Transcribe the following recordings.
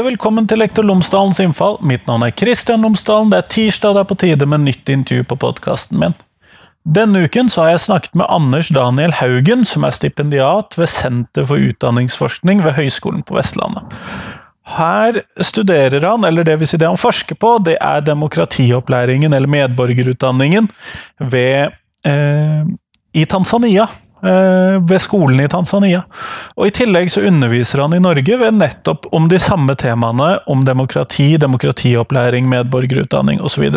Og velkommen til Lektor Lomsdalens innfall. Mitt navn er Kristian Lomsdalen. Det er tirsdag, det er på tide med nytt intervju på podkasten min. Denne uken så har jeg snakket med Anders Daniel Haugen, som er stipendiat ved Senter for utdanningsforskning ved Høgskolen på Vestlandet. Her studerer han, eller det vil si det han forsker på, det er demokratiopplæringen, eller medborgerutdanningen, ved, eh, i Tanzania. Eh, ved skolen i Tanzania. Og I tillegg så underviser han i Norge ved nettopp om de samme temaene om demokrati, demokratiopplæring, medborgerutdanning osv.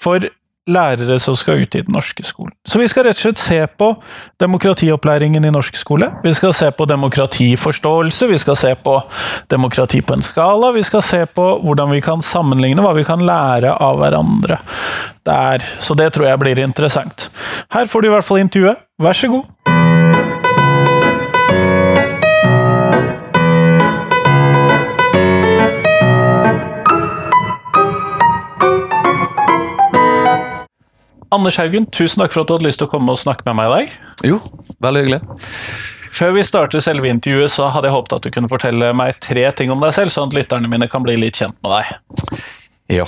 For lærere som skal ut i den norske skolen. Så vi skal rett og slett se på demokratiopplæringen i norsk skole. Vi skal se på demokratiforståelse, vi skal se på demokrati på en skala. Vi skal se på hvordan vi kan sammenligne, hva vi kan lære av hverandre der. Så det tror jeg blir interessant. Her får du i hvert fall intervjuet. Vær så god. Anders Haugen, tusen takk for at du hadde lyst til å komme og snakke med meg i dag. Jo, veldig hyggelig. Før vi starter selve intervjuet, så hadde jeg håpet at du kunne fortelle meg tre ting om deg selv, sånn at lytterne mine kan bli litt kjent med deg. Ja,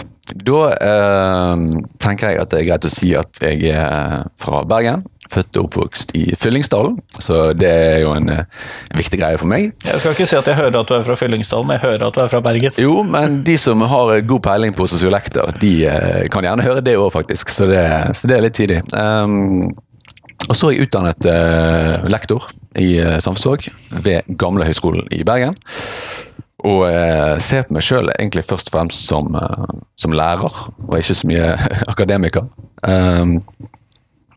da eh, tenker jeg at det er greit å si at jeg er fra Bergen. Født og oppvokst i Fyllingsdalen, så det er jo en, en viktig greie for meg. Jeg skal ikke si at jeg hører at du er fra Fyllingsdalen, men jeg hører at du er fra Bergen. Jo, men de som har god peiling på sosiolekter, de eh, kan gjerne høre det òg, faktisk. Så det, så det, er litt tidlig. Um, og så er jeg utdannet uh, lektor i uh, samfunnsfag ved Gamle Høgskolen i Bergen. Og jeg ser på meg sjøl egentlig først og fremst som, som, lærer, og ikke så mye akademiker. Um,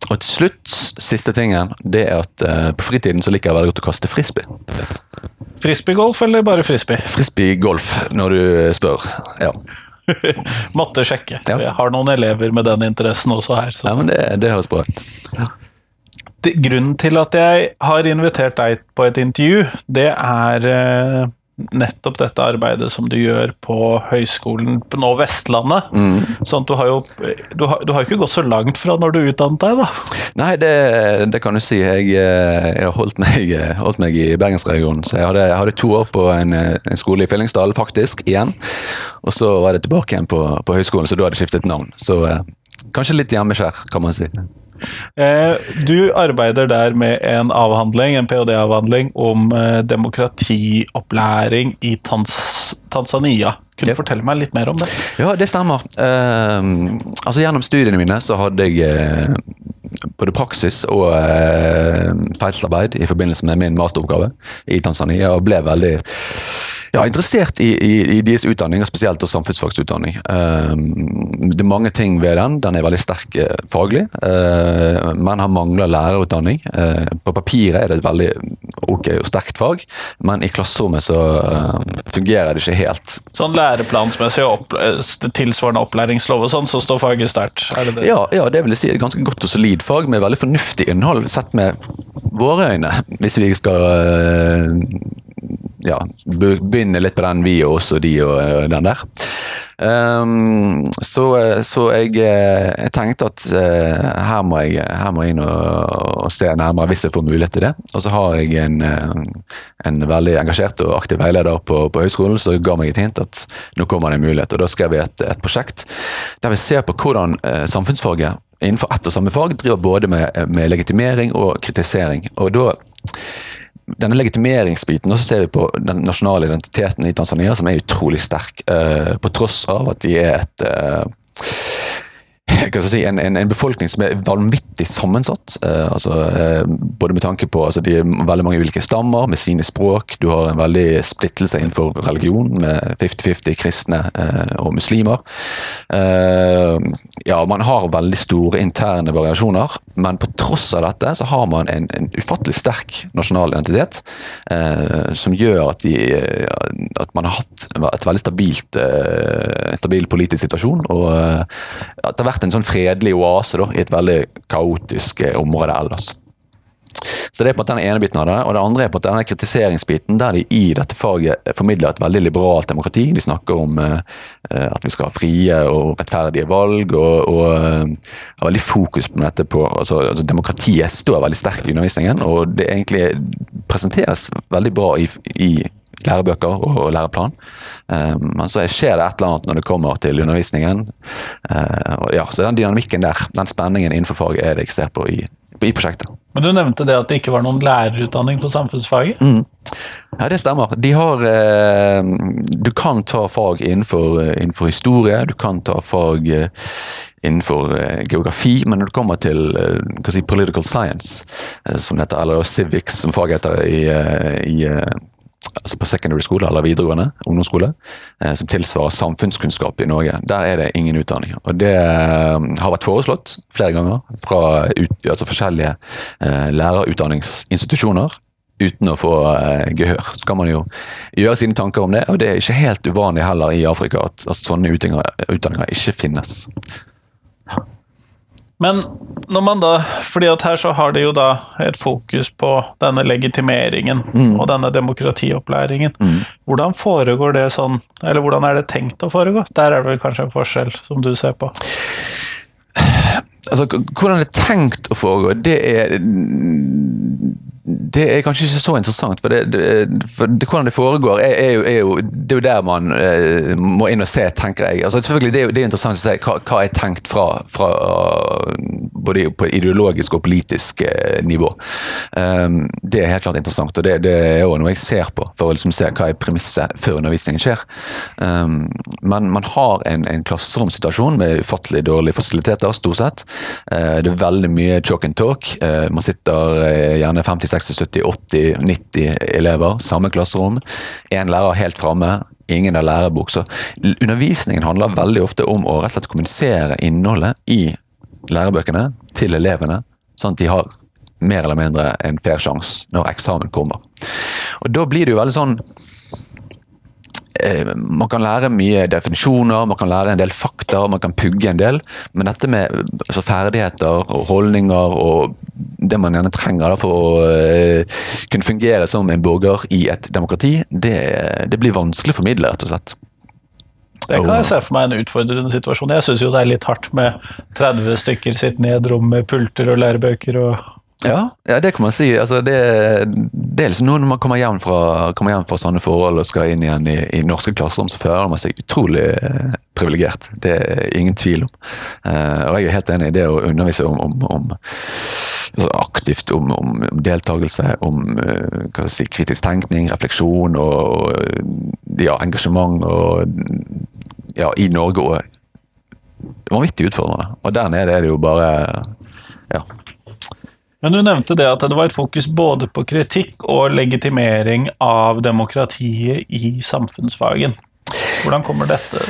og til slutt, siste tingen, det er at uh, på fritiden så liker jeg veldig godt å kaste frisbee. Frisbeegolf eller bare frisbee? Frisbeegolf, når du spør. Ja. Måtte sjekke. Ja. Jeg har noen elever med den interessen også her. Så. Ja, men det, det høres bra ut. Ja. Grunnen til at jeg har invitert deg på et intervju, det er uh, nettopp dette arbeidet som du gjør på høyskolen på nå Vestlandet. Mm. Sånn at du har jo du har, du har ikke gått så langt fra når du utdannet deg, da? Nei, det, det kan du si. Jeg, eh, jeg holdt meg, holdt meg, i bergensregionen. Så jeg hadde, jeg hadde, to år på en, en skole i Fyllingsdalen, faktisk, igjen. Og så var det tilbake igjen på, på høyskolen, så da hadde jeg skiftet navn. Så eh, kanskje litt hjemmeskjær, kan man si. Eh, du arbeider der med en avhandling, en ph.d.-avhandling om eh, demokratiopplæring i Tans Tanzania. Kunne du ja. fortelle meg litt mer om det? Ja, det stemmer. Uh, altså Gjennom studiene mine så hadde jeg uh, både praksis og uh, feltarbeid i forbindelse med min masteroppgave i Tanzania, og ble veldig ja, interessert i, i, i deres utdanning, og spesielt samfunnsfagsutdanning. Um, det er mange ting ved den. Den er veldig sterk uh, faglig, uh, men har mangla lærerutdanning. Uh, på papiret er det et veldig ok og sterkt fag, men i klasserommet så fungerer det ikke helt. Sånn læreplansmessig og tilsvarende opplæringslov og sånn, så står faget sterkt? Er? Ja, ja, det vil jeg si. Et ganske godt og solid fag med veldig fornuftig innhold, sett med våre øyne, hvis vi skal ja, begynner litt på den, vi og oss og de og den der. Um, så, så jeg, eh, jeg, tenkte at uh, her, må jeg, her må jeg inn og, og, se nærmere hvis jeg får mulighet til det. Og så har jeg en, eh, en veldig engasjert og aktiv veileder på, på høyskolen som ga meg et hint at nå kommer det en mulighet. Og da skrev jeg et, et prosjekt der vi ser på hvordan uh, samfunnsfaget innenfor ett og samme fag driver både med, med legitimering og kritisering. Og da denne legitimeringsbiten, og så ser vi på den nasjonale identiteten i Tanzania, som er utrolig sterk, uh, på tross av at de er et uh, si, en, en, en, befolkning som er vanvittig sammensatt. Eh, altså, eh, både med tanke på altså, de veldig mange ulike stammer med sine språk. Du har en veldig splittelse innenfor religion med 50-50 kristne eh, og muslimer. Eh, ja, man har veldig store interne variasjoner, men på tross av dette så har man en, en ufattelig sterk nasjonal identitet eh, som gjør at, de, at, man har hatt et veldig stabilt, eh, stabil politisk situasjon. og at det har vært en sånn fredelig oase da, i et veldig kaotisk eh, område ellers. Så Det er på måte den ene biten av det. Og det andre er på måte denne kritiseringsbiten, der de i dette faget formidler et veldig liberalt demokrati. De snakker om eh, eh at vi skal ha frie og rettferdige valg, og, og eh, har veldig fokus på dette på altså, altså, Demokratiet står veldig sterkt i undervisningen, og det egentlig presenteres veldig bra i, i lærebøker og, læreplan. Eh, men så skjer det et eller annet når det kommer til undervisningen. Ja, så den dynamikken der, den spenningen innenfor faget, er det jeg ser på i, i prosjektet. Men du nevnte det at det ikke var noen lærerutdanning på samfunnsfaget? Mm. Ja, det stemmer. De har eh, Du kan ta fag innenfor, innenfor, historie, du kan ta fag eh, innenfor eh, geografi, men når det kommer til eh, si, political science, eh, som det heter, eller civics, som faget heter i, eh, i altså på secondary skole eller videregående ungdomsskole, eh, som tilsvarer samfunnskunnskap i Norge. Der er det ingen utdanning. Og Det eh, har vært foreslått flere ganger fra ut, altså forskjellige eh, lærerutdanningsinstitusjoner. Uten å få eh, gehør. Så kan man jo gjøre sine tanker om det, og det er ikke helt uvanlig heller i Afrika at, at sånne utdanninger, utdanninger ikke finnes. Men når man da fordi at her så har de jo da et fokus på denne legitimeringen mm. og denne demokratiopplæringen. Mm. Hvordan foregår det sånn, eller hvordan er det tenkt å foregå? Der er det vel kanskje en forskjell, som du ser på? Altså, hvordan det er tenkt å foregå, det er det er kanskje ikke så interessant, for, det, det, for det, hvordan det foregår, er, er, jo, er, jo, det er jo der man eh, må inn og se, tenker jeg. Altså, selvfølgelig, Det er det er interessant å se hva, hva er tenkt fra, fra, både på ideologisk og politisk eh, nivå. Um, det er helt klart interessant, og det, er jo noe jeg ser på for å liksom se hva er premisset før undervisningen skjer. Um, men man har en, en klasseromsituasjon med ufattelig dårlige fasiliteter, stort sett. Uh, det er veldig mye chalk and talk. Uh, man sitter uh, gjerne 56 60, 70, 80, 90 elever, samme klasserom. Én lærer helt framme, ingen har lærebok. Så undervisningen handler veldig ofte om å rett og slett kommunisere innholdet i lærebøkene til elevene, sånn at de har mer eller mindre en fair sjanse når eksamen kommer. Og Da blir det jo veldig sånn man kan lære mye definisjoner, man kan lære en del fakta, man kan pugge en del. Men dette med altså, ferdigheter og holdninger og det man gjerne trenger for å uh, kunne fungere som en borger i et demokrati, det, det blir vanskelig å formidle, rett og slett. Det kan jeg se for meg en utfordrende situasjon. Jeg syns jo det er litt hardt med 30 stykker sittende i et rom med pulter og lærebøker og ja, ja, det kan man si. Altså, det, det, er liksom noe når man kommer hjem fra, kommer hjem fra sånne forhold og skal inn igjen i, i norske klasserom, så føler man seg utrolig eh, privilegert. Det er ingen tvil om. Uh, og jeg er helt enig i det å undervise om, om, om altså aktivt om, om, deltakelse, om uh, si, kritisk tenkning, refleksjon og ja, engasjement og ja, i Norge òg. vanvittig utfordrende. Og der nede er det jo bare ja, men du nevnte det at det var et fokus både på kritikk og legitimering av demokratiet i samfunnsfagen. Hvordan kommer dette?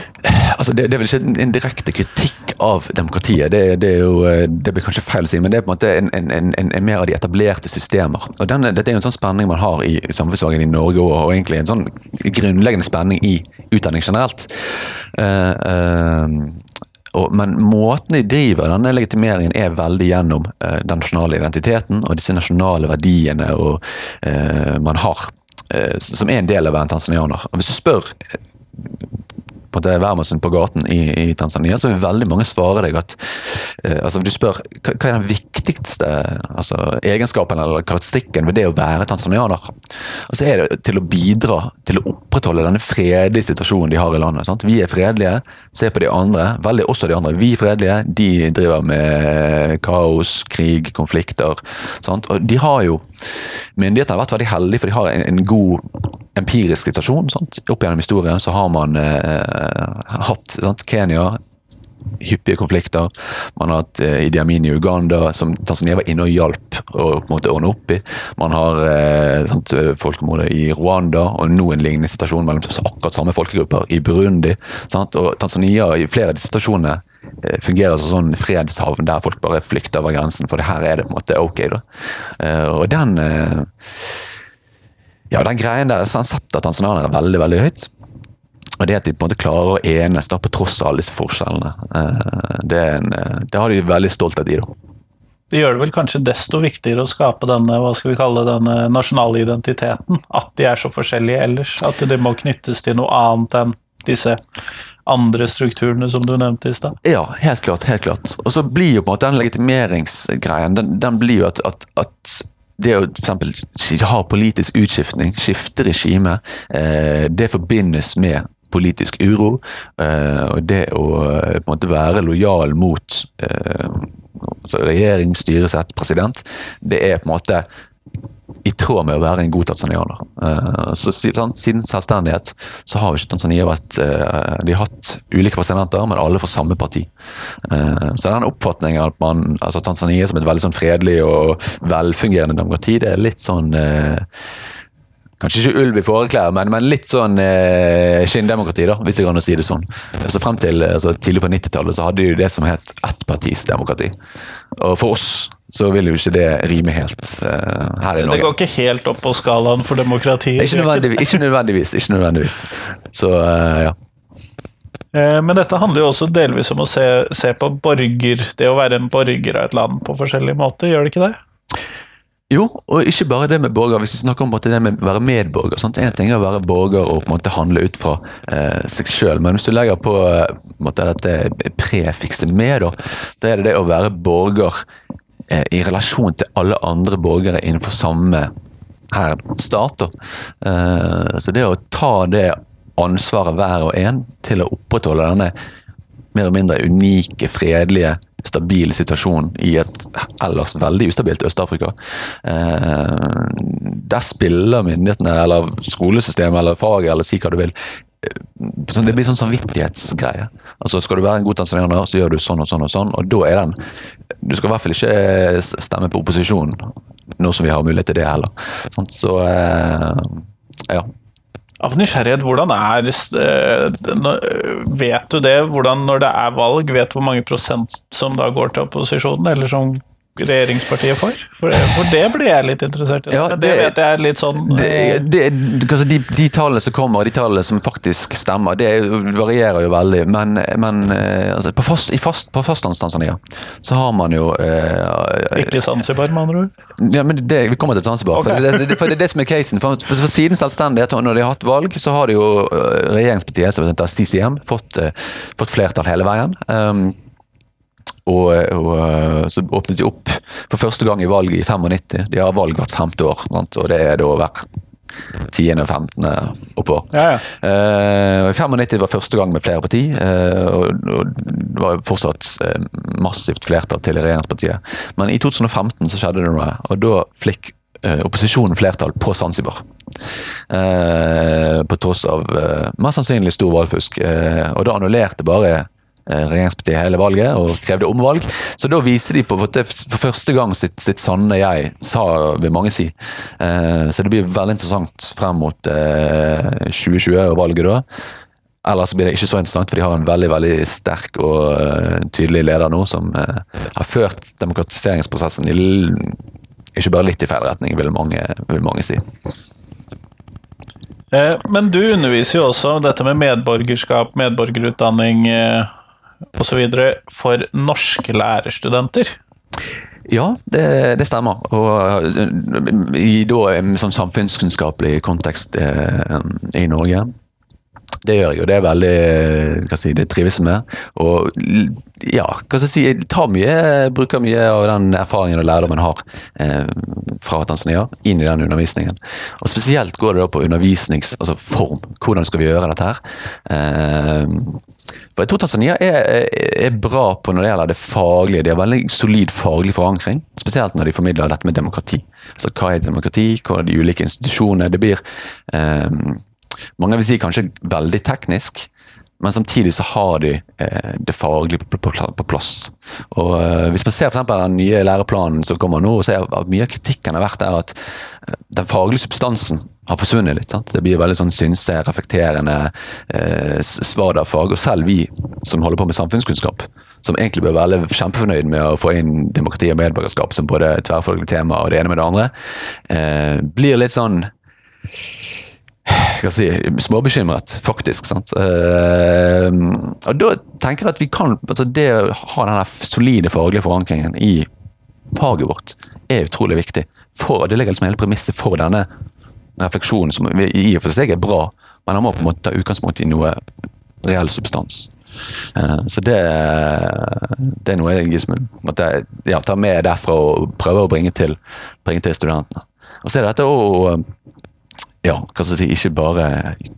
Altså det, det, er vel ikke en direkte kritikk av demokratiet, det, det, jo, det, blir kanskje feil å si, men det er på en måte en, en, en, en mer av de etablerte systemer. Og denne, Dette er jo en sånn spenning man har i samfunnsfagen i Norge og, og egentlig en sånn grunnleggende spenning i utdanning generelt. Uh, uh, og, men måten de driver denne legitimeringen er veldig gjennom eh, den nasjonale identiteten og disse nasjonale verdiene og, eh, man har, eh, som er en del av å være tanzanianer. Hvis du spør på en måte på gaten i, i, Tanzania, så vil veldig mange svare deg at eh, altså Du spør hva, hva er den viktigste altså, egenskapen eller karakteristikken ved det å være tanzanianer. Og så er det til å bidra til å opprettholde denne fredelige situasjonen de har i landet. Sant? Vi er fredelige, se på de andre. Veldig også de andre. Vi er fredelige, de driver med kaos, krig, konflikter. Sant? Og de har jo Myndighetene har vært veldig heldige, for de har en, en god empirisk situasjon. Sant? Opp gjennom historien så har man eh, hatt sant? Kenya, hyppige konflikter. Man har hatt eh, Idi Amin i Uganda, som Tanzania var inne og hjalp å på ordne opp i. Man har eh, sant, folkemordet i Rwanda, og nå en lignende situasjon mellom akkurat samme folkegrupper i Burundi. Sant? Og Tanzania i flere av disse situasjonene fungerer som sånn fredshavn der folk bare flykter over grensen, for det her er det på en måte ok. da. Eh, og den ja, den greien der setter tanzanianere veldig, veldig høyt. Og det at de på en måte klarer å enes på tross av alle disse forskjellene, eh, det, en, eh, det har de veldig stolthet i. da. Det gjør det vel kanskje desto viktigere å skape denne hva skal vi kalle denne nasjonale identiteten. At de er så forskjellige ellers. At de må knyttes til noe annet enn disse andre strukturene som du nevnte i stad. Ja, helt klart. helt klart. Og så blir jo på en måte den legitimeringsgreien den, den blir jo at, at, at det å f.eks. ha politisk utskiftning, skifte regime, eh, det forbindes med politisk uro. Eh, og det å eh, på en måte være lojal mot altså regjering, styresett, president, det er på en måte i tråd med å være en god tanzanianer. Uh, så siden, siden selvstendighet så har jo ikke Tanzania vært uh, De har hatt ulike presidenter, men alle fra samme parti. Uh, så den oppfatningen at man, altså Tanzania som et veldig sånn fredelig og velfungerende demokrati, det er litt sånn Kanskje ikke ulv i fåreklær, men, men, litt sånn eh, skinndemokrati, da, hvis det kan si det sånn. Så Frem til altså, tidlig på 90-tallet så hadde de det som het ettpartisdemokrati. Og for oss så vil jo ikke det rime helt uh, her i Norge. Det går ikke helt opp på skalaen for demokrati? Ikke nødvendigvis. Ikke nødvendigvis, ikke nødvendigvis. Så, uh, ja. Eh, men dette handler jo også delvis om å se, se, på borger, det å være en borger av et land på forskjellige måter, gjør det ikke det? Jo, og ikke bare det med borger. Hvis vi snakker om det med å være medborger sant? En ting er å være borger og på en måte handle ut fra eh, seg sjøl, men hvis du legger på, på måte, dette prefikset med, da, da er det det å være borger i relasjon til alle andre borgere innenfor samme her, stat. Eh, så det å ta det ansvaret hver og en til å opprettholde denne mer eller mindre unike, fredelige stabile situasjonen i et ellers veldig ustabilt Øst-Afrika. Eh, der spiller myndighetene, eller skolesystemet, eller faget, eller si hva du vil. Eh, det blir sånn samvittighetsgreie. Altså Skal du være en god tanzanianer, så gjør du sånn og sånn og sånn. Og da er den Du skal i hvert fall ikke eh, stemme på opposisjonen, nå som vi har mulighet til det heller. Sånn, så ja. Av nysgjerrighet, hvordan er eh, Vet du det? Hvordan når det er valg, vet du hvor mange prosent som da går til opposisjonen, eller som regjeringspartiet for? For, for det ble jeg litt interessert i. Ja, det, det, vet jeg litt sånn det, det, altså de, de, tallene som kommer, de tallene som faktisk stemmer, det varierer jo veldig. Men, men eh, altså, på, fast, fast, på fastlands-Tanzania så har man jo eh, Ikke Zanzibar, med andre ord? Ja, men det, Vi kommer til Zanzibar. Okay. For, det, for det er det som er casen. For, for, for siden selvstendighet, når de har hatt valg, så har det jo eh, regjeringspartiet, som heter CCM, fått, fått flertall hele veien. Um, og, og, eh, så åpnet de opp for første gang i valget i 95. De har valg hvert femte år, og det er da hver tiende og femtende oppover. Ja, ja. Uh, I 95 var første gang med flere parti, uh, og, og, det var fortsatt uh, massivt flertall til regjeringspartiet. Men i 2015 så skjedde det noe, og da fikk opposisjonen flertall på Zanzibar. på tross av mest sannsynlig stor valgfusk. og da annullerte bare Eh, regjeringspartiet hele valget og krevde omvalg. Så da viser de på for første gang sitt, sitt sanne jeg, sa vil mange si. Eh, så det blir veldig interessant frem mot 2020 og valget da. Ellers blir det ikke så interessant, for de har en veldig veldig sterk og tydelig leder nå, som har ført demokratiseringsprosessen i, ikke bare litt i feil retning, vil mange, vil mange si. Men du underviser jo også dette med medborgerskap, medborgerutdanning osv. for norske lærerstudenter? Ja, det, det, stemmer. Og i da en sånn samfunnskunnskapelig kontekst eh, i Norge. Det gjør jeg, og det er veldig hva si, det trives jeg med. Og ja, hva skal jeg si, jeg tar mye, bruker mye av den erfaringen og lærdommen jeg har eh, fra Tanzania, inn i den undervisningen. Og Spesielt går det da på undervisningsform. Altså Hvordan skal vi gjøre dette her? Eh, for jeg tror Tanzania er, er, bra på når det gjelder det faglige. De har veldig solid faglig forankring, spesielt når de formidler dette med demokrati. Altså Hva er demokrati, hva er de ulike institusjonene? Det blir eh, Mange vil si kanskje veldig teknisk, men samtidig så har de eh, det faglige på, plass. Og eh, Hvis man ser for den nye læreplanen som kommer nå, så er mye av kritikken har vært der at eh, den faglige substansen har forsvunnet litt. Sant? Det blir veldig sånn synse, reflekterende eh, fag, Og selv vi som holder på med samfunnskunnskap, som egentlig bør være kjempefornøyd med å få inn demokrati og medborgerskap som både tverrfaglig tema og det ene med det andre, eh, blir litt sånn skal si, småbekymret, faktisk. sant? Uh, og Da tenker jeg at vi kan, altså det å ha den solide faglige forankringen i faget vårt, er utrolig viktig. For, det ligger liksom hele premisset for denne refleksjonen, som i og for seg er bra, men han må på en måte ta utgangspunkt i noe reell substans. Eh, så det, det er noe jeg liksom, måtte, ja, tar med derfra og prøver å bringe til, bringe til studentene. Og så er det dette å ja, hva skal jeg si, ikke bare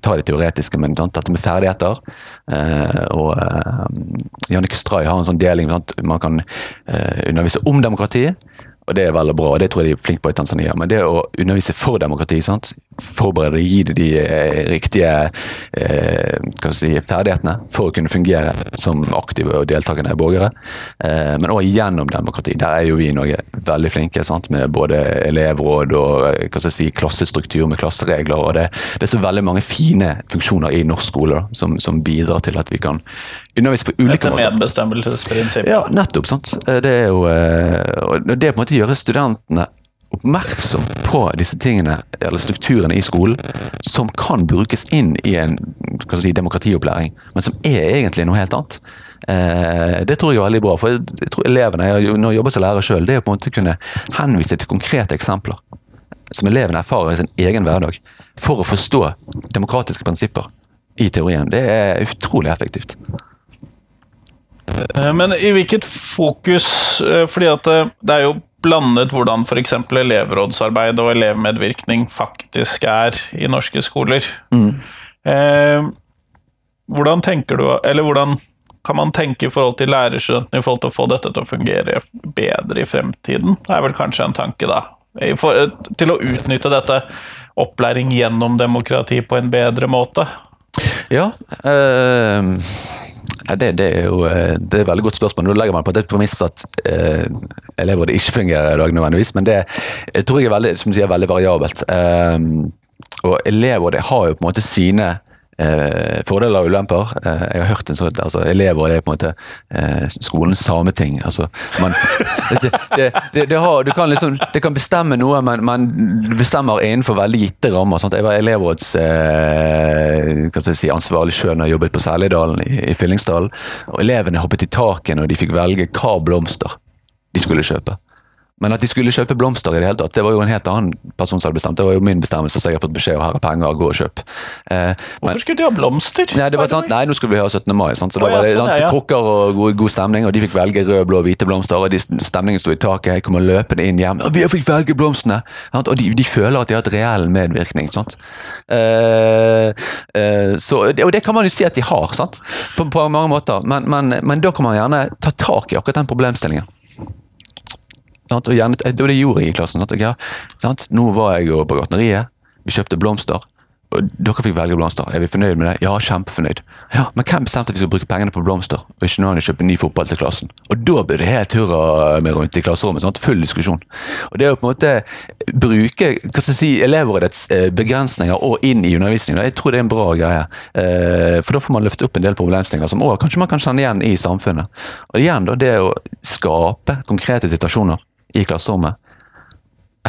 ta det teoretiske, men dette med ferdigheter. Eh, og eh, Jannicke Stray har en sånn deling Sant, man kan eh, undervise om demokrati, og det er veldig bra. og Det tror jeg de er flinke på i Tanzania. Men det å undervise for demokrati, sant? forberede gi dem de eh, riktige eh, si, ferdighetene for å kunne fungere som aktive og deltakende borgere. Eh, men òg gjennom demokrati. Der er jo vi i Norge veldig flinke sant? med både elevråd og eh, si, klassestruktur med klasseregler. og Det, det er så veldig mange fine funksjoner i norsk skole da, som, som bidrar til at vi kan undervise på ulike Etter måter. medbestemmelsesprinsippet. Ja, nettopp. sant? Eh, Det er jo eh, Det på en måte gjøre studentene oppmerksom på disse tingene, eller strukturene i skolen, som kan brukes inn i en si, demokratiopplæring, men som er egentlig noe helt annet. Eh, det tror jeg er veldig bra, for jeg, tror elevene, når jeg jobber som lærer selv, det er å på en måte kunne henvise til konkrete eksempler som elevene erfarer i sin egen hverdag, for å forstå demokratiske prinsipper i teorien. Det er utrolig effektivt. Eh, Men i hvilket fokus eh, Fordi at det, det er jo blandet hvordan f.eks. elevrådsarbeid og elevmedvirkning faktisk er i norske skoler. Mm. hvordan tenker du Eller hvordan kan man tenke i forhold til lærerstudentene i forhold til å få dette til å fungere bedre i fremtiden? Det er vel kanskje en tanke, da. For, eh, til å utnytte dette opplæring gjennom demokrati på en bedre måte. Ja. Øh det, det er jo eh, det er et veldig godt spørsmål. Nå legger man på et premiss at eh, elevrådet ikke fungerer i dag nødvendigvis, men det jeg tror jeg er veldig, som du sier, veldig variabelt. Eh, og elevrådet har jo på en måte sine eh, fordeler og ulemper. Eh, jeg har hørt en sånn altså Elever det er på en måte eh, skolens sameting. Altså, man, det, det, det, det, har, du kan liksom, det kan bestemme noe, men man bestemmer innenfor veldig gitte rammer. Sant? Jeg var elevråds eh, si, sjøl når jeg jobbet på Særligdalen i, i Fyllingsdalen. Og elevene hoppet i taket når de fikk velge hva blomster de skulle kjøpe. Men at de skulle kjøpe blomster, i det hele tatt, det var jo en helt annen person som hadde bestemt. Det var jo min bestemmelse, så jeg har fått beskjed om her er penger, gå og kjøp. Eh, men- Hvorfor skulle de ha blomster? Nei, det var sant, nei, nå skulle vi ha 17. mai, sant? så da var det sånn, sant, ja, ja. krukker og god, god stemning, og de fikk velge rød, blå, hvite blomster, og de, stemningen sto i taket, jeg kom løpende inn hjem, og vi fikk velge blomstene, og de, de føler at de har hatt reell medvirkning, sant? Eh, eh, så, og det kan man jo si at de har, sant? På, på mange måter, men, men, men da kan man gjerne ta tak i akkurat den problemstillingen. Og gjerne, det var det jeg gjorde i klassen. Ja? Nå var jeg på gartneriet, vi kjøpte blomster. Og dere fikk velge blomster. Er vi fornøyd med det? Ja, kjempefornøyd. Ja, Men hvem bestemte at vi skulle bruke pengene på blomster, og ikke noen kjøpe ny fotball til klassen? Og da ble det helt hurra med rundt i klasserommet. Sant? Full diskusjon. Og det å på en måte bruke hva skal jeg si, elevrådets eh, begrensninger og inn i undervisningen, jeg tror det er en bra greie. Eh, For da får man løfte opp en del problemstillinger som også, kanskje man kan kjenne igjen i samfunnet. Og igjen da, det å skape konkrete situasjoner i klasserommet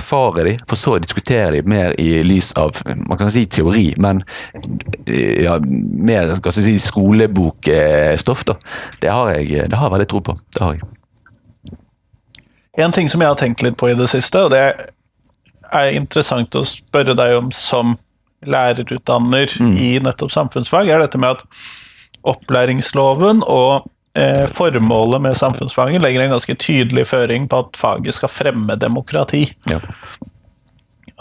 erfare de, for så å diskutere de mer i lys av man kan si teori, men ja, mer hva skal si, skolebokstoff. da. Det har jeg det har jeg veldig tro på. Det har jeg. En ting som jeg har tenkt litt på i det siste, og det er interessant å spørre deg om som lærerutdanner i nettopp samfunnsfag, er dette med at opplæringsloven og formålet med samfunnsfaget legger en ganske tydelig føring på at faget skal fremme demokrati. Ja.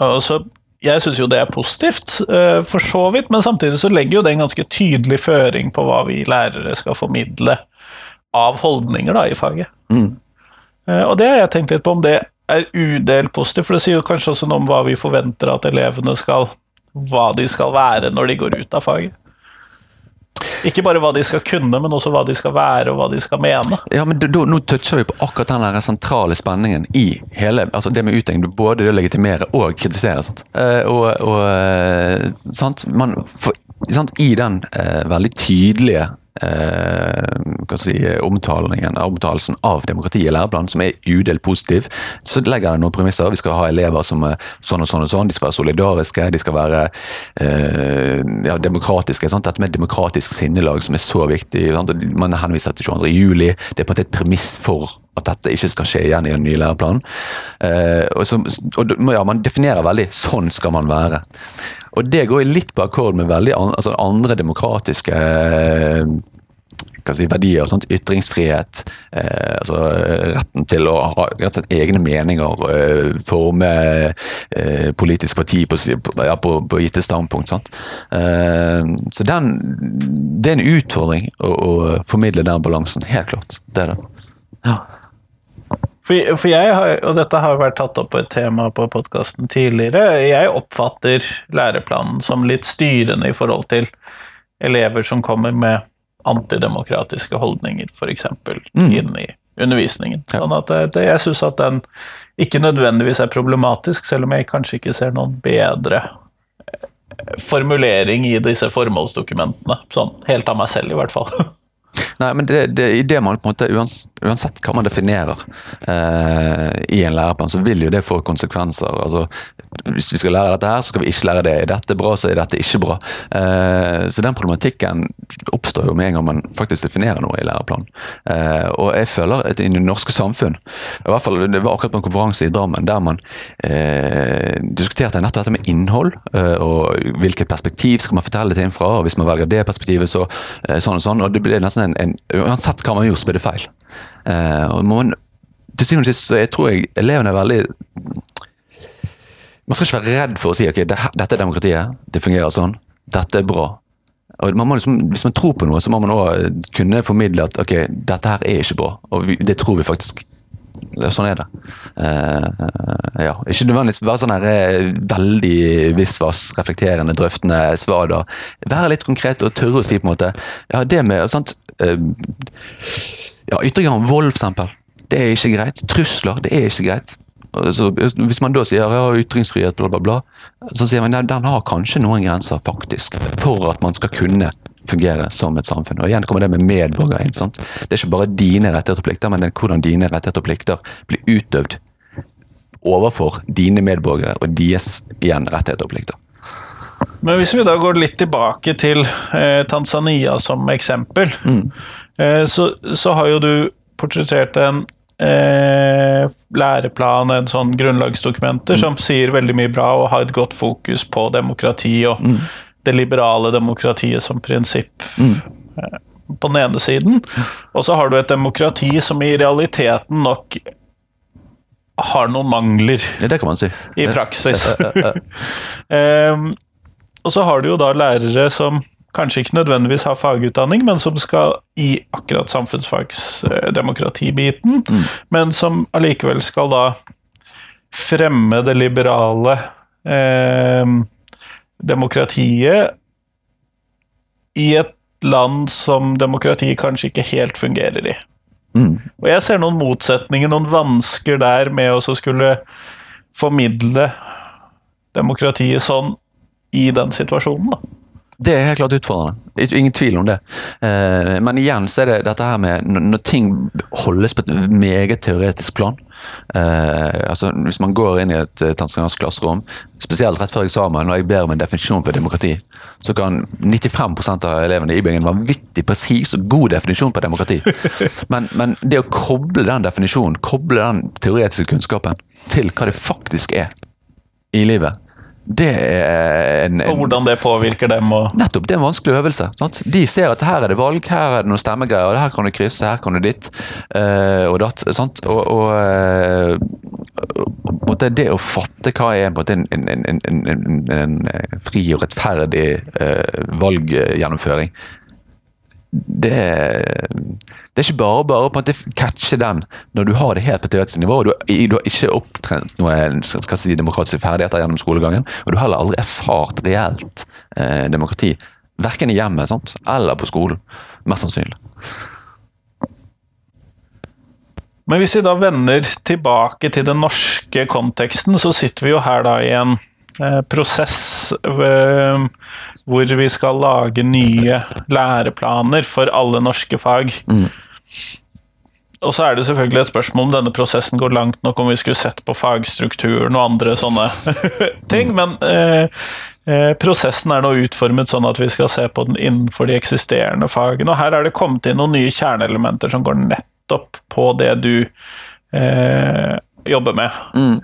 Og så, jeg syns jo det er positivt, eh, for så vidt, men samtidig så legger jo det en ganske tydelig føring på hva vi lærere skal formidle av holdninger da, i faget. Mm. Eh, Og det har jeg tenkt litt på om det er udelt positivt, for det sier jo kanskje også noe om hva vi forventer at elevene skal Hva de skal være når de går ut av faget. Ikke bare hva de skal kunne, men også hva de skal være og hva de skal mene. Ja, men da, Nå toucher vi på akkurat den sentrale spenningen i hele altså det med utdanning. Både det å legitimere og kritisere. Sant? Eh, og, og eh, sant? Man, for, sant? I den eh, veldig tydelige eh, si, omtalelsen av demokrati i læreplanen, som er udelt positiv, så legger det noen premisser. Vi skal ha elever som er sånn og sånn og sånn, de skal være solidariske, de skal være eh, ja, demokratiske. Sant? Dette med demokratisk sinnelag som er så viktig. Sant? Man henviser til 22. juli. Det er på en måte et premiss for at dette ikke skal skje igjen i den nye læreplanen. Eh, og så, og ja, Man definerer veldig 'sånn skal man være'. Og det går litt på akkord med veldig an, altså andre demokratiske eh, si, verdier. Sånt, ytringsfrihet, eh, altså eh, retten til å ha rett og slett egne meninger, eh, forme eh, politisk parti på, ja, på, på gitte standpunkt. Eh, så den, det er en utfordring å, å, formidle den balansen, helt klart. Det er det. Ja. For, for, jeg har, og dette har vært tatt opp på et tema på podkasten tidligere, jeg oppfatter læreplanen som litt styrende i forhold til elever som kommer med antidemokratiske holdninger, f.eks., mm. inn i undervisningen. Ja. Sånn at det, jeg syns at den ikke nødvendigvis er problematisk, selv om jeg kanskje ikke ser noen bedre eh, formulering i disse formålsdokumentene. Sånn helt av meg selv, i hvert fall. Nei, men det, det, i det man på en måte, uansett hva man definerer eh, i en læreplan, så vil jo det få konsekvenser. Altså, hvis vi skal lære dette her, så skal vi ikke lære det. Er dette bra, så er dette ikke bra. Eh, så den problematikken oppstår jo med en gang man faktisk definerer noe i læreplanen. Eh, og jeg føler at i det norske samfunn, i hvert fall det var akkurat på en konferanse i Drammen, der man eh, diskuterte nettopp dette med innhold, eh, og hvilket perspektiv skal man fortelle ting fra, og hvis man velger det perspektivet, så eh, sånn og sånn. og det blir nesten en, en Uansett hva man blir det feil. Eh, og man, til syvende og sist så jeg tror jeg elevene er veldig man skal ikke være redd for å si ok, dette er demokratiet, det fungerer sånn, dette er bra. Og man liksom, hvis man tror på noe, så må man òg kunne formidle at ok, dette her er ikke bra, og vi, det tror vi faktisk. Sånn er det. Uh, ja. Ikke nødvendigvis være sånn her eh, veldig visvas, reflekterende, drøftende svar. da. Være litt konkret og tørre å si på en måte Ja, det med sant, uh, ja, Ytringer om vold, for eksempel. Det er ikke greit. Trusler, det er ikke greit. Så hvis man da sier ja, ytringsfrihet, bla, bla, bla, så sier man at den har kanskje noen grenser, faktisk, for at man skal kunne fungere som et samfunn. Og igjen kommer det med medborgere inn. sant? Det er ikke bare dine rettigheter og plikter, men det er hvordan dine rettigheter og plikter blir utøvd overfor dine medborgere og deres igjen rettigheter og plikter. Men hvis vi da går litt tilbake til eh, Tanzania som eksempel, mm. eh, så, så, har jo du portrettert en eh, læreplan, en sånn grunnlagsdokumenter, mm. som sier veldig mye bra og har et godt fokus på demokrati og mm. Det liberale demokratiet som prinsipp. Mm. Eh, på den ene siden. Og så har du et demokrati som i realiteten nok har noen mangler. Det kan man si. I praksis. um, og så har du jo da lærere som kanskje ikke nødvendigvis har fagutdanning, men som skal i akkurat samfunnsfagsdemokratibiten, mm. men som allikevel skal da fremme det liberale eh, demokratiet i et land som demokratiet kanskje ikke helt fungerer i. Mm. Og jeg ser noen motsetninger, noen vansker der med å skulle formidle demokratiet sånn i den situasjonen, da. Det er helt klart utfordrende. Ingen tvil om det. Eh, men igjen så er det dette her med når ting holdes på et meget teoretisk plan. Eh, altså Hvis man går inn i et eh, tanzaniansk klasserom, spesielt rett før eksamen, og jeg ber om en definisjon på demokrati, så kan 95% av elevene i bygningen en vanvittig presis og god definisjon på demokrati. Men, men det å koble den definisjonen, koble den teoretiske kunnskapen til hva det faktisk er i livet, det er en, en, Og hvordan det påvirker dem? Og... Nettopp, det er en vanskelig øvelse. Sant? De ser at her er det valg, her er det noen stemmegreier, her kan du krysse, her kan du ditt uh, og datt. Sant? Og, og, uh, og det, det, å fatte hva er en, en, en fri og rettferdig uh, valggjennomføring, det, det, er ikke bare bare å catche den når du har det helt på teoretisk nivå. Du, du har ikke opptrent noen si, demokratiske ferdigheter gjennom skolegangen. Og du har heller aldri erfart reelt eh, demokrati. Verken i hjemmet eller på skolen. Mest sannsynlig. Men hvis vi da vender tilbake til den norske konteksten, så sitter vi jo her da i en eh, prosess eh, hvor vi skal lage nye læreplaner for alle norske fag. Mm. Og så er det selvfølgelig et spørsmål om denne prosessen går langt nok, om vi skulle sett på fagstrukturen og andre sånne ting, men eh, eh, prosessen er nå utformet sånn at vi skal se på den innenfor de eksisterende fagene. Og her er det kommet inn noen nye kjerneelementer som går nettopp på det du eh, jobber med. Mm.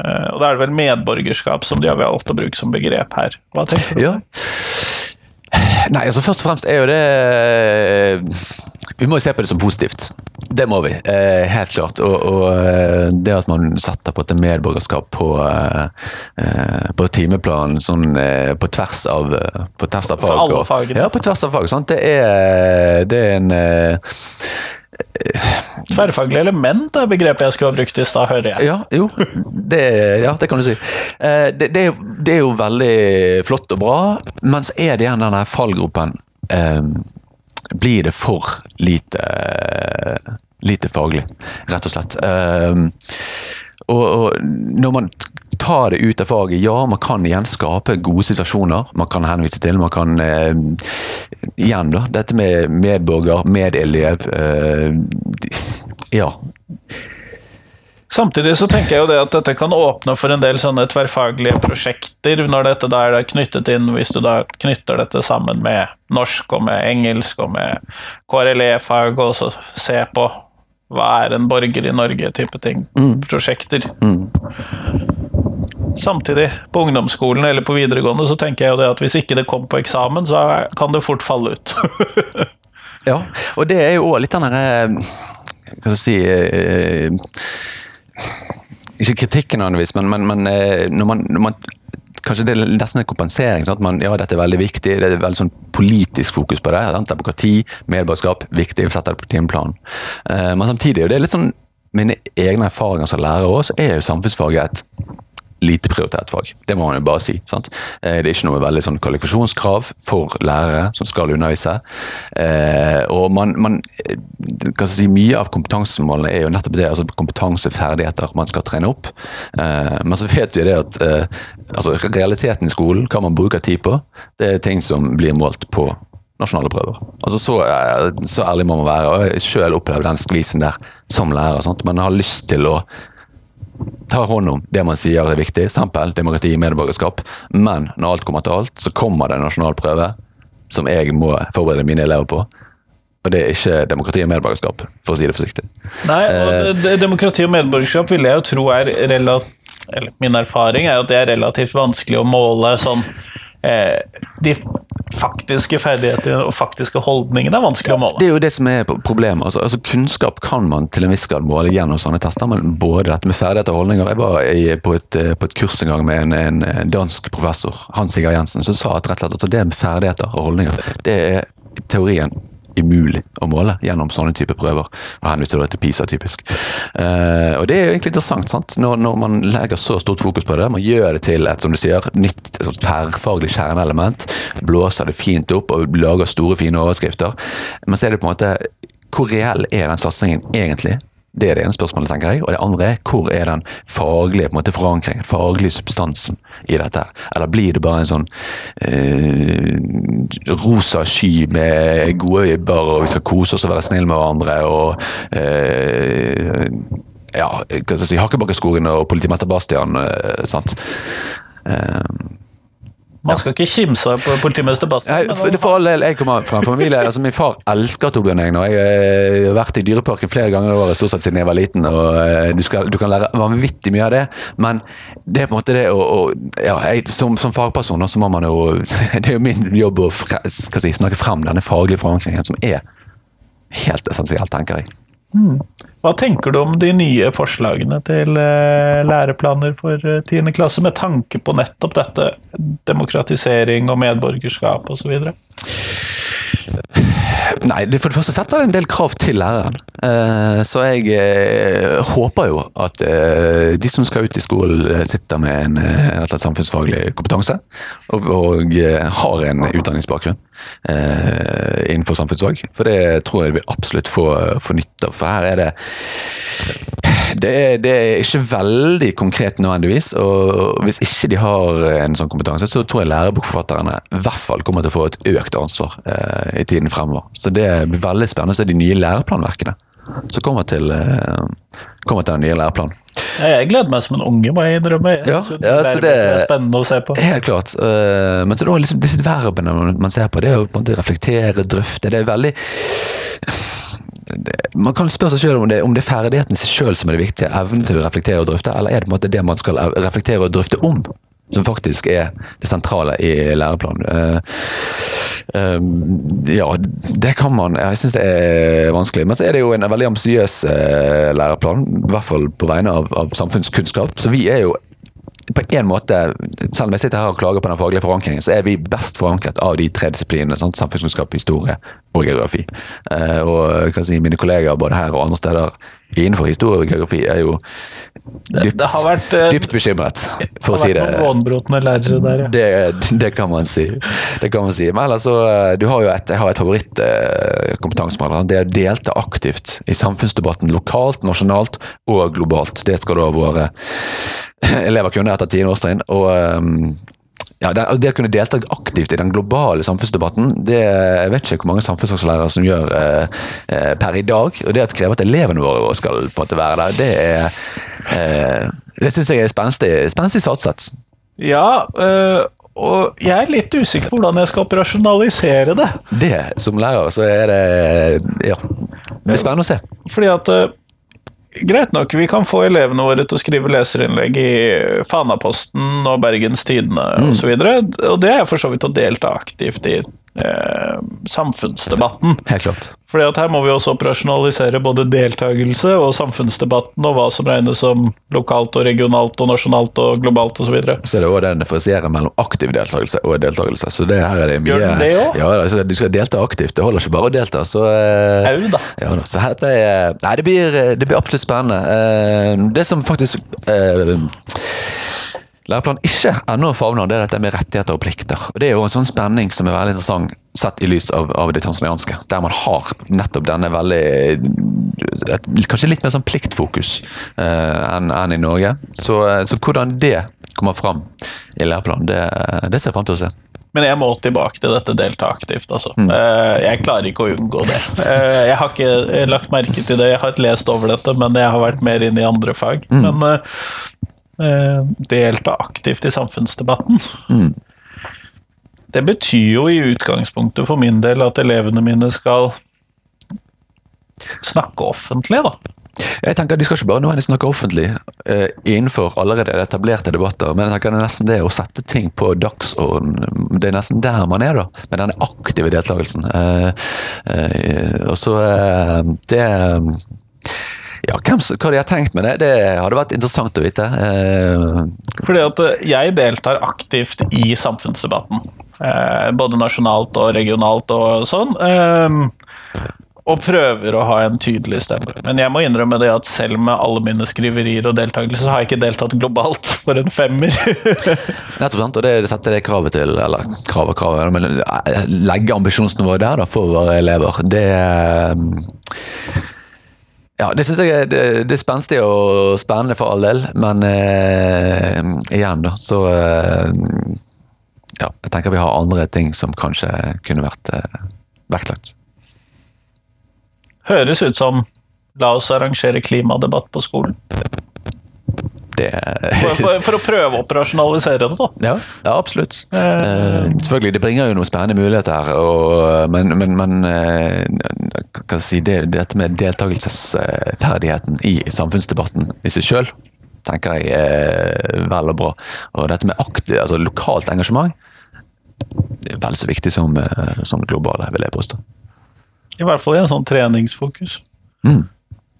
Eh, og da er det vel medborgerskap som de har valgt å bruke som begrep her. Hva tenker du? Ja. Nei, altså først og fremst er jo det Vi må jo se på det som positivt. Det må vi, eh, helt klart. Og, og eh, det at man setter på et medborgerskap på, eh, på timeplanen sånn eh, på tvers av, eh, på tvers av For alle fagene. Ja, på tvers av fag. Sant? Det, er, det er en eh, Tverrfaglig element er begrepet jeg skulle ha brukt i stad, hører jeg. Ja, jo. Det, ja, det kan du si. Eh, Det, det, det er jo veldig flott og bra, men så er det igjen denne fallgropen. eh, Blir det for lite, lite faglig, rett og slett. Eh, Og, og når man tar det ut av faget, ja, man kan igjen skape gode situasjoner. Man kan henvise til, man kan eh, Igjen, da. Dette med medborger, medelev. Eh, ja. Samtidig så tenker jeg jo det at dette kan åpne for en del sånne tverrfaglige prosjekter, når dette da er knyttet inn, hvis du da knytter dette sammen med norsk og med engelsk og med KRLE-fag, og så se på hva er en borger i Norge, type ting. Prosjekter. Samtidig, på ungdomsskolen eller på videregående, så tenker jeg jo det at hvis ikke det kom på eksamen, så kan det fort falle ut. Ja, og det er jo òg litt den derre Hva skal jeg si eh, Ikke kritikken nødvendigvis, men, men, men eh, når, man, når man Kanskje det er nesten en kompensering. Sant? Man, ja, dette er veldig viktig. Det er veldig sånn politisk fokus på det. Sant? Demokrati, medborgerskap, viktig. Vi setter det på timeplanen. Eh, men samtidig, og det er litt sånn mine egne erfaringer som lærer også, så er jo samfunnsfaget et lite prioritert fag. Det må man jo bare si. Sant? Eh, Det er ikke noe veldig sånn kvalifikasjonskrav for lærere som skal undervise. Eh, og man, man eh, kan si, Mye av kompetansemålene er jo nettopp det, altså kompetanseferdigheter man skal trene opp. Men så vet vi det at altså realiteten i skolen, hva man bruker tid på, det er ting som blir målt på nasjonale prøver. Altså Så, så ærlig må man være. og Jeg selv opplevd den skvisen der som lærer. Sant? Man har lyst til å tar hånd om det man sier er viktig, eksempel demokrati, medborgerskap. Men når alt kommer til alt, så kommer det en nasjonal prøve som jeg må forberede mine elever på. Og det er ikke demokrati og medborgerskap, for å si det forsiktig. Nei, og eh, demokrati og medborgerskap vil jeg jo tro er relativt Min erfaring er at det er relativt vanskelig å måle sånn eh, De faktiske ferdigheter og faktiske holdninger er vanskelig å måle. Det er jo det som er problemet. Altså, altså Kunnskap kan man til en viss grad måle gjennom sånne tester, men både dette med ferdigheter og holdninger Jeg var i, på, et, eh, på et kurs en gang med en, en dansk professor, Hans Igar Jensen, som sa at rett og slett at det med ferdigheter og holdninger, det er teorien umulig å måle gjennom sånne type prøver. Og henviser da til PISA, typisk. Eh, og det er jo egentlig interessant, sant? Når, når man legger så stort fokus på det. Man gjør det til et som du sier, nytt tverrfaglig kjerneelement. Blåser det fint opp og lager store, fine overskrifter. Men så er det på en måte Hvor reell er den satsingen egentlig? Det er det ene spørsmålet, tenker jeg. Og det andre er hvor er den faglige på en måte, forankringen, faglige substansen i dette? her? Eller blir det bare en sånn eh, rosa sky med gode øyeblikk, og vi skal kose oss og være snille med hverandre, og eh, ja, hva skal jeg si, Hakkebakkeskogen og politimester Bastian, eh, sant? Eh, Man skal ikke kimse av på politimester Bastian. Nei, for, for all del, jeg kommer fra en familie altså Min far elsker Torbjørn Egner. Jeg eh, har vært i Dyreparken flere ganger i året stort sett siden jeg var liten. og eh, du, skal, du kan lære vanvittig mye av det, men det er på en måte det å, å ja, jeg, som, som fagperson så må man jo Det er jo min jobb å fre, si, snakke frem denne faglige forankringen, som er helt essensielt, tenker jeg. Hva tenker du om de nye forslagene til eh, læreplaner for eh, 10. klasse, med tanke på nettopp dette demokratisering og medborgerskap osv.? Nei, for det første setter det en del krav til læreren. Eh, så jeg eh, håper jo at eh, de som skal ut i skolen, sitter med en samfunnsfaglig kompetanse. Og, og har en utdanningsbakgrunn innenfor samfunnsfag. For det tror jeg vi absolutt få, får nytte av. For her er det det er, det er ikke veldig konkret nødvendigvis, og hvis ikke de har en sånn kompetanse, så tror jeg lærebokforfatterne i hvert fall kommer til å få et økt ansvar eh, i tiden fremover. Så det blir veldig spennende å se de nye læreplanverkene som kommer til, eh, kommer til den nye læreplanen. Jeg gleder meg som en unge, må jeg innrømme. Ja, ja, så lærebøker det- er spennende å se på. Helt klart. eh, men så da liksom disse verbene man ser på, det er jo på en måte reflektere, drøfte. Det er veldig Man kan spørre seg selv om det, om det er ferdigheten seg selv som er det viktige, evnen til å reflektere og drøfte, eller er det på en måte det man skal reflektere og drøfte om, som faktisk er det sentrale i læreplanen. Uh, uh, ja, det kan man Jeg syns det er vanskelig. Men så er det jo en veldig ambisiøs uh, læreplan, i hvert fall på vegne av, av samfunnskunnskap. Så vi er jo på en måte, selv om jeg sitter her og klager på den faglige forankringen, så er vi best forankret av de tre disiplinene. Sant? Samfunnskunnskap, historie og geografi. Eh, og si, mine kollegaer både her og andre steder innenfor historie og geografi er jo dypt, det har vært, eh, dypt bekymret, for å Det si har det. vært noen lærere der, ja. Det, det kan man si. Det kan man si. Men ellers så, eh, du har jo et, jeg har et favorittkompetansemål. Det er å delta aktivt i samfunnsdebatten lokalt, nasjonalt og globalt. Det skal da våre elever kunne etter tiende årstrinn. Og ja, det, det å kunne delta aktivt i den globale samfunnsdebatten, det jeg vet ikke hvor mange samfunnsfaglærere som gjør eh, eh, per i dag. Og det at krever at elevene våre skal på en måte være der, det er eh, Det syns jeg er spenstig, spenstig satset. Ja, øh, og jeg er litt usikker på hvordan jeg skal operasjonalisere det. Det, som lærer, så er det Ja. Det blir spennende å se. Fordi at øh, Greit nok, vi kan få elevene våre til å skrive leserinnlegg i Fanaposten og Bergens Tidende Mm. osv., og, og det er for så vidt å delta aktivt i eh, samfunnsdebatten. Helt klart. Fordi at her må vi også operasjonalisere både deltakelse og samfunnsdebatten, og hva som regnes som lokalt og regionalt og nasjonalt og globalt osv. Så er det også den differensieren mellom aktiv deltakelse og deltakelse. Så det her er det mye Gjør den det også? Ja, da, så du skal delta aktivt. Det holder ikke bare å delta. Så, eh, Au, da. ja, da. så her, er Nei, det blir, det blir absolutt spennende. Eh, Det som faktisk eh, Læreplanen ikke ennå favner, det er dette med rettigheter og plikter. Og Det er jo en sånn spenning som er veldig interessant sett i lys av, av det tanzanianske, der man har nettopp denne veldig et, Kanskje litt mer sånn pliktfokus eh, enn en i Norge. Så, eh, så hvordan det kommer fram i læreplanen, det, det ser jeg fram til å se. Men jeg må tilbake til dette delta aktivt, altså. Mm. Eh, Jeg klarer ikke å unngå det. Eh, Jeg har ikke lagt merke til det, jeg har lest over dette, men jeg har vært mer inne i andre fag. Mm. Men delta aktivt i samfunnsdebatten Mm. Det betyr jo i utgangspunktet for min del at elevene mine skal snakke offentlig, da. Jeg tenker De skal ikke bare nødvendigvis snakke offentlig eh, innenfor allerede etablerte debatter, men jeg tenker det er nesten det å sette ting på dagsorden Det er nesten der man er, da, med den aktive deltakelsen. Eh, eh, og så eh, Det ja, hvem, hva de har tenkt med det, det hadde vært interessant å vite. Eh, Fordi at eh, jeg deltar aktivt i samfunnsdebatten. Eh, både nasjonalt og regionalt og sånn. Eh, og prøver å ha en tydelig stemme. Men jeg må innrømme det at selv med alle mine skriverier og deltakelse, så har jeg ikke deltatt globalt for en femmer. Nettopp, sant? og det setter det kravet til, eller kravet, kravet, men legge ambisjonsnivået der da, for våre elever. Det eh, ja, det syns jeg er, det, det er spenstig og spennende for all del, men eh, igjen, da, så eh, Ja, jeg tenker vi har andre ting som kanskje kunne vært eh, vektlagt. Høres ut som La oss arrangere klimadebatt på skolen. Det For, for, for å prøve å operasjonalisere det, da. Ja, ja absolutt. Uh, Eh, selvfølgelig, det bringer jo noen spennende muligheter her, og, men, men, men uh, si, det, dette med deltakelsesferdigheten i samfunnsdebatten i seg sjøl, tenker jeg er vel og bra. Og dette med aktiv, altså lokalt engasjement, det er vel så viktig som, eh, som globale, vil jeg påstå. I hvert fall i en sånn treningsfokus. Mm.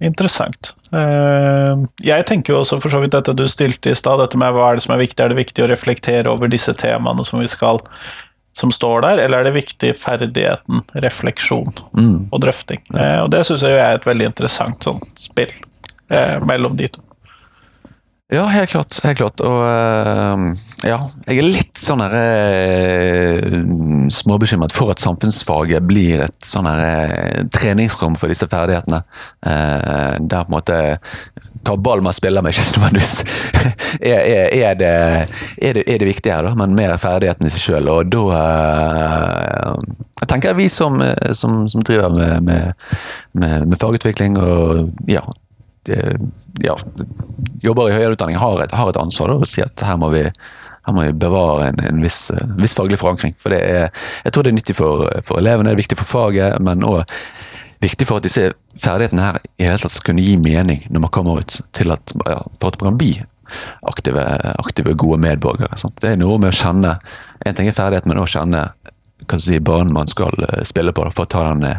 Interessant. Eh, Jeg tenker jo også for så vidt dette du stilte i stad, dette med hva er det som er viktig. Er det viktig å reflektere over disse temaene som vi skal som står der, eller er det viktig ferdigheten, refleksjon Mm. og drøfting? Eh, Og det syns jeg er et veldig interessant sånn spill eh, mellom de to. Ja, helt klart. Helt klart. Og uh, ja, jeg er litt sånn her eh, småbekymret for at samfunnsfaget blir et sånn her eh, treningsrom for disse ferdighetene. Uh, der på en måte hva ball man spiller med, ikke nødvendigvis er, er, er, det, er, det, er det viktige her, da, men mer ferdigheten i seg sjøl. Og da Jeg tenker vi som, som, som driver med, med, med, med fagutvikling og ja, ja, jobber i høyere utdanning, har et, har et ansvar da, og sier at her må vi, her må vi bevare en, en viss, en, viss faglig forankring. For det er, jeg tror det er nyttig for, for elevene, det er viktig for faget, men òg viktig for at disse ferdighetene her i hele tatt skal kunne gi mening når man kommer ut, til at, ja, for at man kan bli aktive, aktive gode medborgere. Sant? Det er noe med å kjenne En ting er ferdighet, men òg kjenne hva si, banen man skal eh, spille på, for å ta den eh,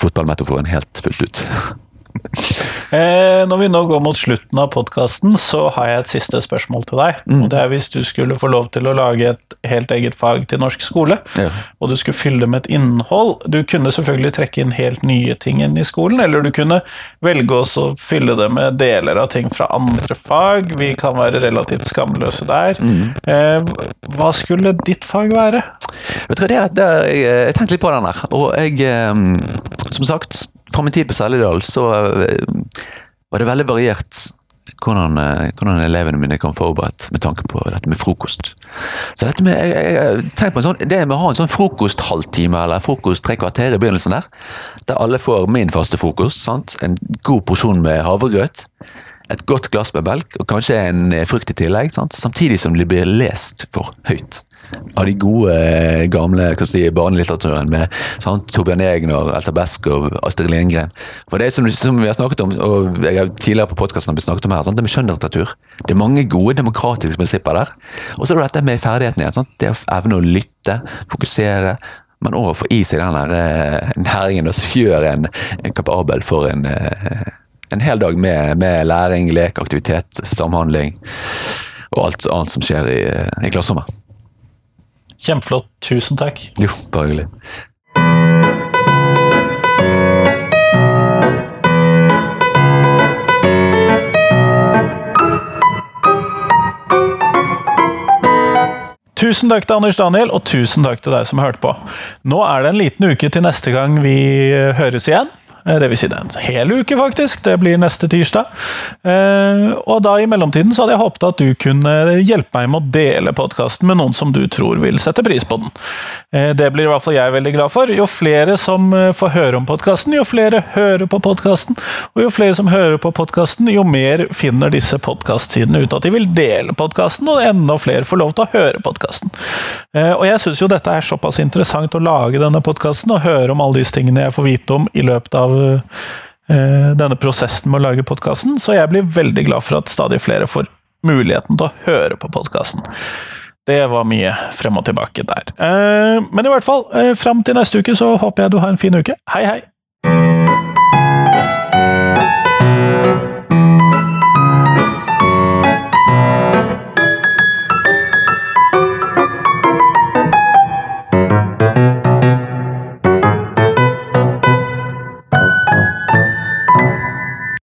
fotballmetaforen helt fullt ut. Eh, når vi nå går mot slutten av podkasten, så har jeg et siste spørsmål til deg. Mm. Og det er hvis du skulle få lov til å lage et helt eget fag til norsk skole, Ja. og du skulle fylle det med et innhold Du kunne selvfølgelig trekke inn helt nye ting inn i skolen, eller du kunne velge å fylle det med deler av ting fra andre fag. Vi kan være relativt skamløse der. Mm. Eh, hva skulle ditt fag være? Vet du hva, det, det, jeg, jeg tenkte litt på den der, og jeg eh, Som sagt, fra min tid på Seljedal så eh, var det veldig variert hvordan, eh, hvordan elevene mine kom forberedt med tanke på dette med frokost. Så dette med, jeg, jeg tenk på en sånn, det med å ha en sånn frokosthalvtime eller frokost tre kvarter i begynnelsen der, der alle får min faste frokost, sant? en god porsjon med havregrøt, et godt glass med melk og kanskje en eh, frukt i tillegg, sant? samtidig som de blir lest for høyt av de gode, eh, gamle si, barnelitteraturen med sant? Torbjørn Egner, Elsa Beskow, Astrid Lindgren. For det som, som vi har snakket om, og jeg har tidligere på podkasten snakket om her, sant? det med skjønnlitteratur. Det er mange gode demokratiske prinsipper der. Og så er det dette med ferdighetene igjen. Sant? Det å evne å lytte, fokusere. Men òg få i seg den eh, næringen som gjør en, en kapabel for en, en hel dag med, med læring, lek, aktivitet, samhandling og alt annet som skjer i, i klasserommet. Kjempeflott. Tusen takk. Jo, bare hyggelig. Tusen takk til Anders Daniel, og tusen takk til deg som hørte på. Nå er det en liten uke til neste gang vi høres igjen. Eh, Det vil si det er en hel uke, faktisk. Det blir neste tirsdag. Eh, Og da i mellomtiden så hadde jeg håpet at du kunne hjelpe meg med å dele podkasten med noen som du tror vil sette pris på den. Eh, Det blir i hvert fall jeg veldig glad for. Jo flere som får høre om podkasten, jo flere hører på podkasten. Og jo flere som hører på podkasten, jo mer finner disse podkastsidene ut at de vil dele podkasten, og enda flere får lov til å høre podkasten. Og jeg syns jo dette er såpass interessant å lage denne podkasten og høre om alle disse tingene jeg får vite om i løpet av denne prosessen med å lage podkasten, så jeg blir veldig glad for at stadig flere får muligheten til å høre på podkasten. Det var mye frem og tilbake der. Eh, Men i hvert fall, eh, fram til neste uke så håper jeg du har en fin uke. Hei, hei!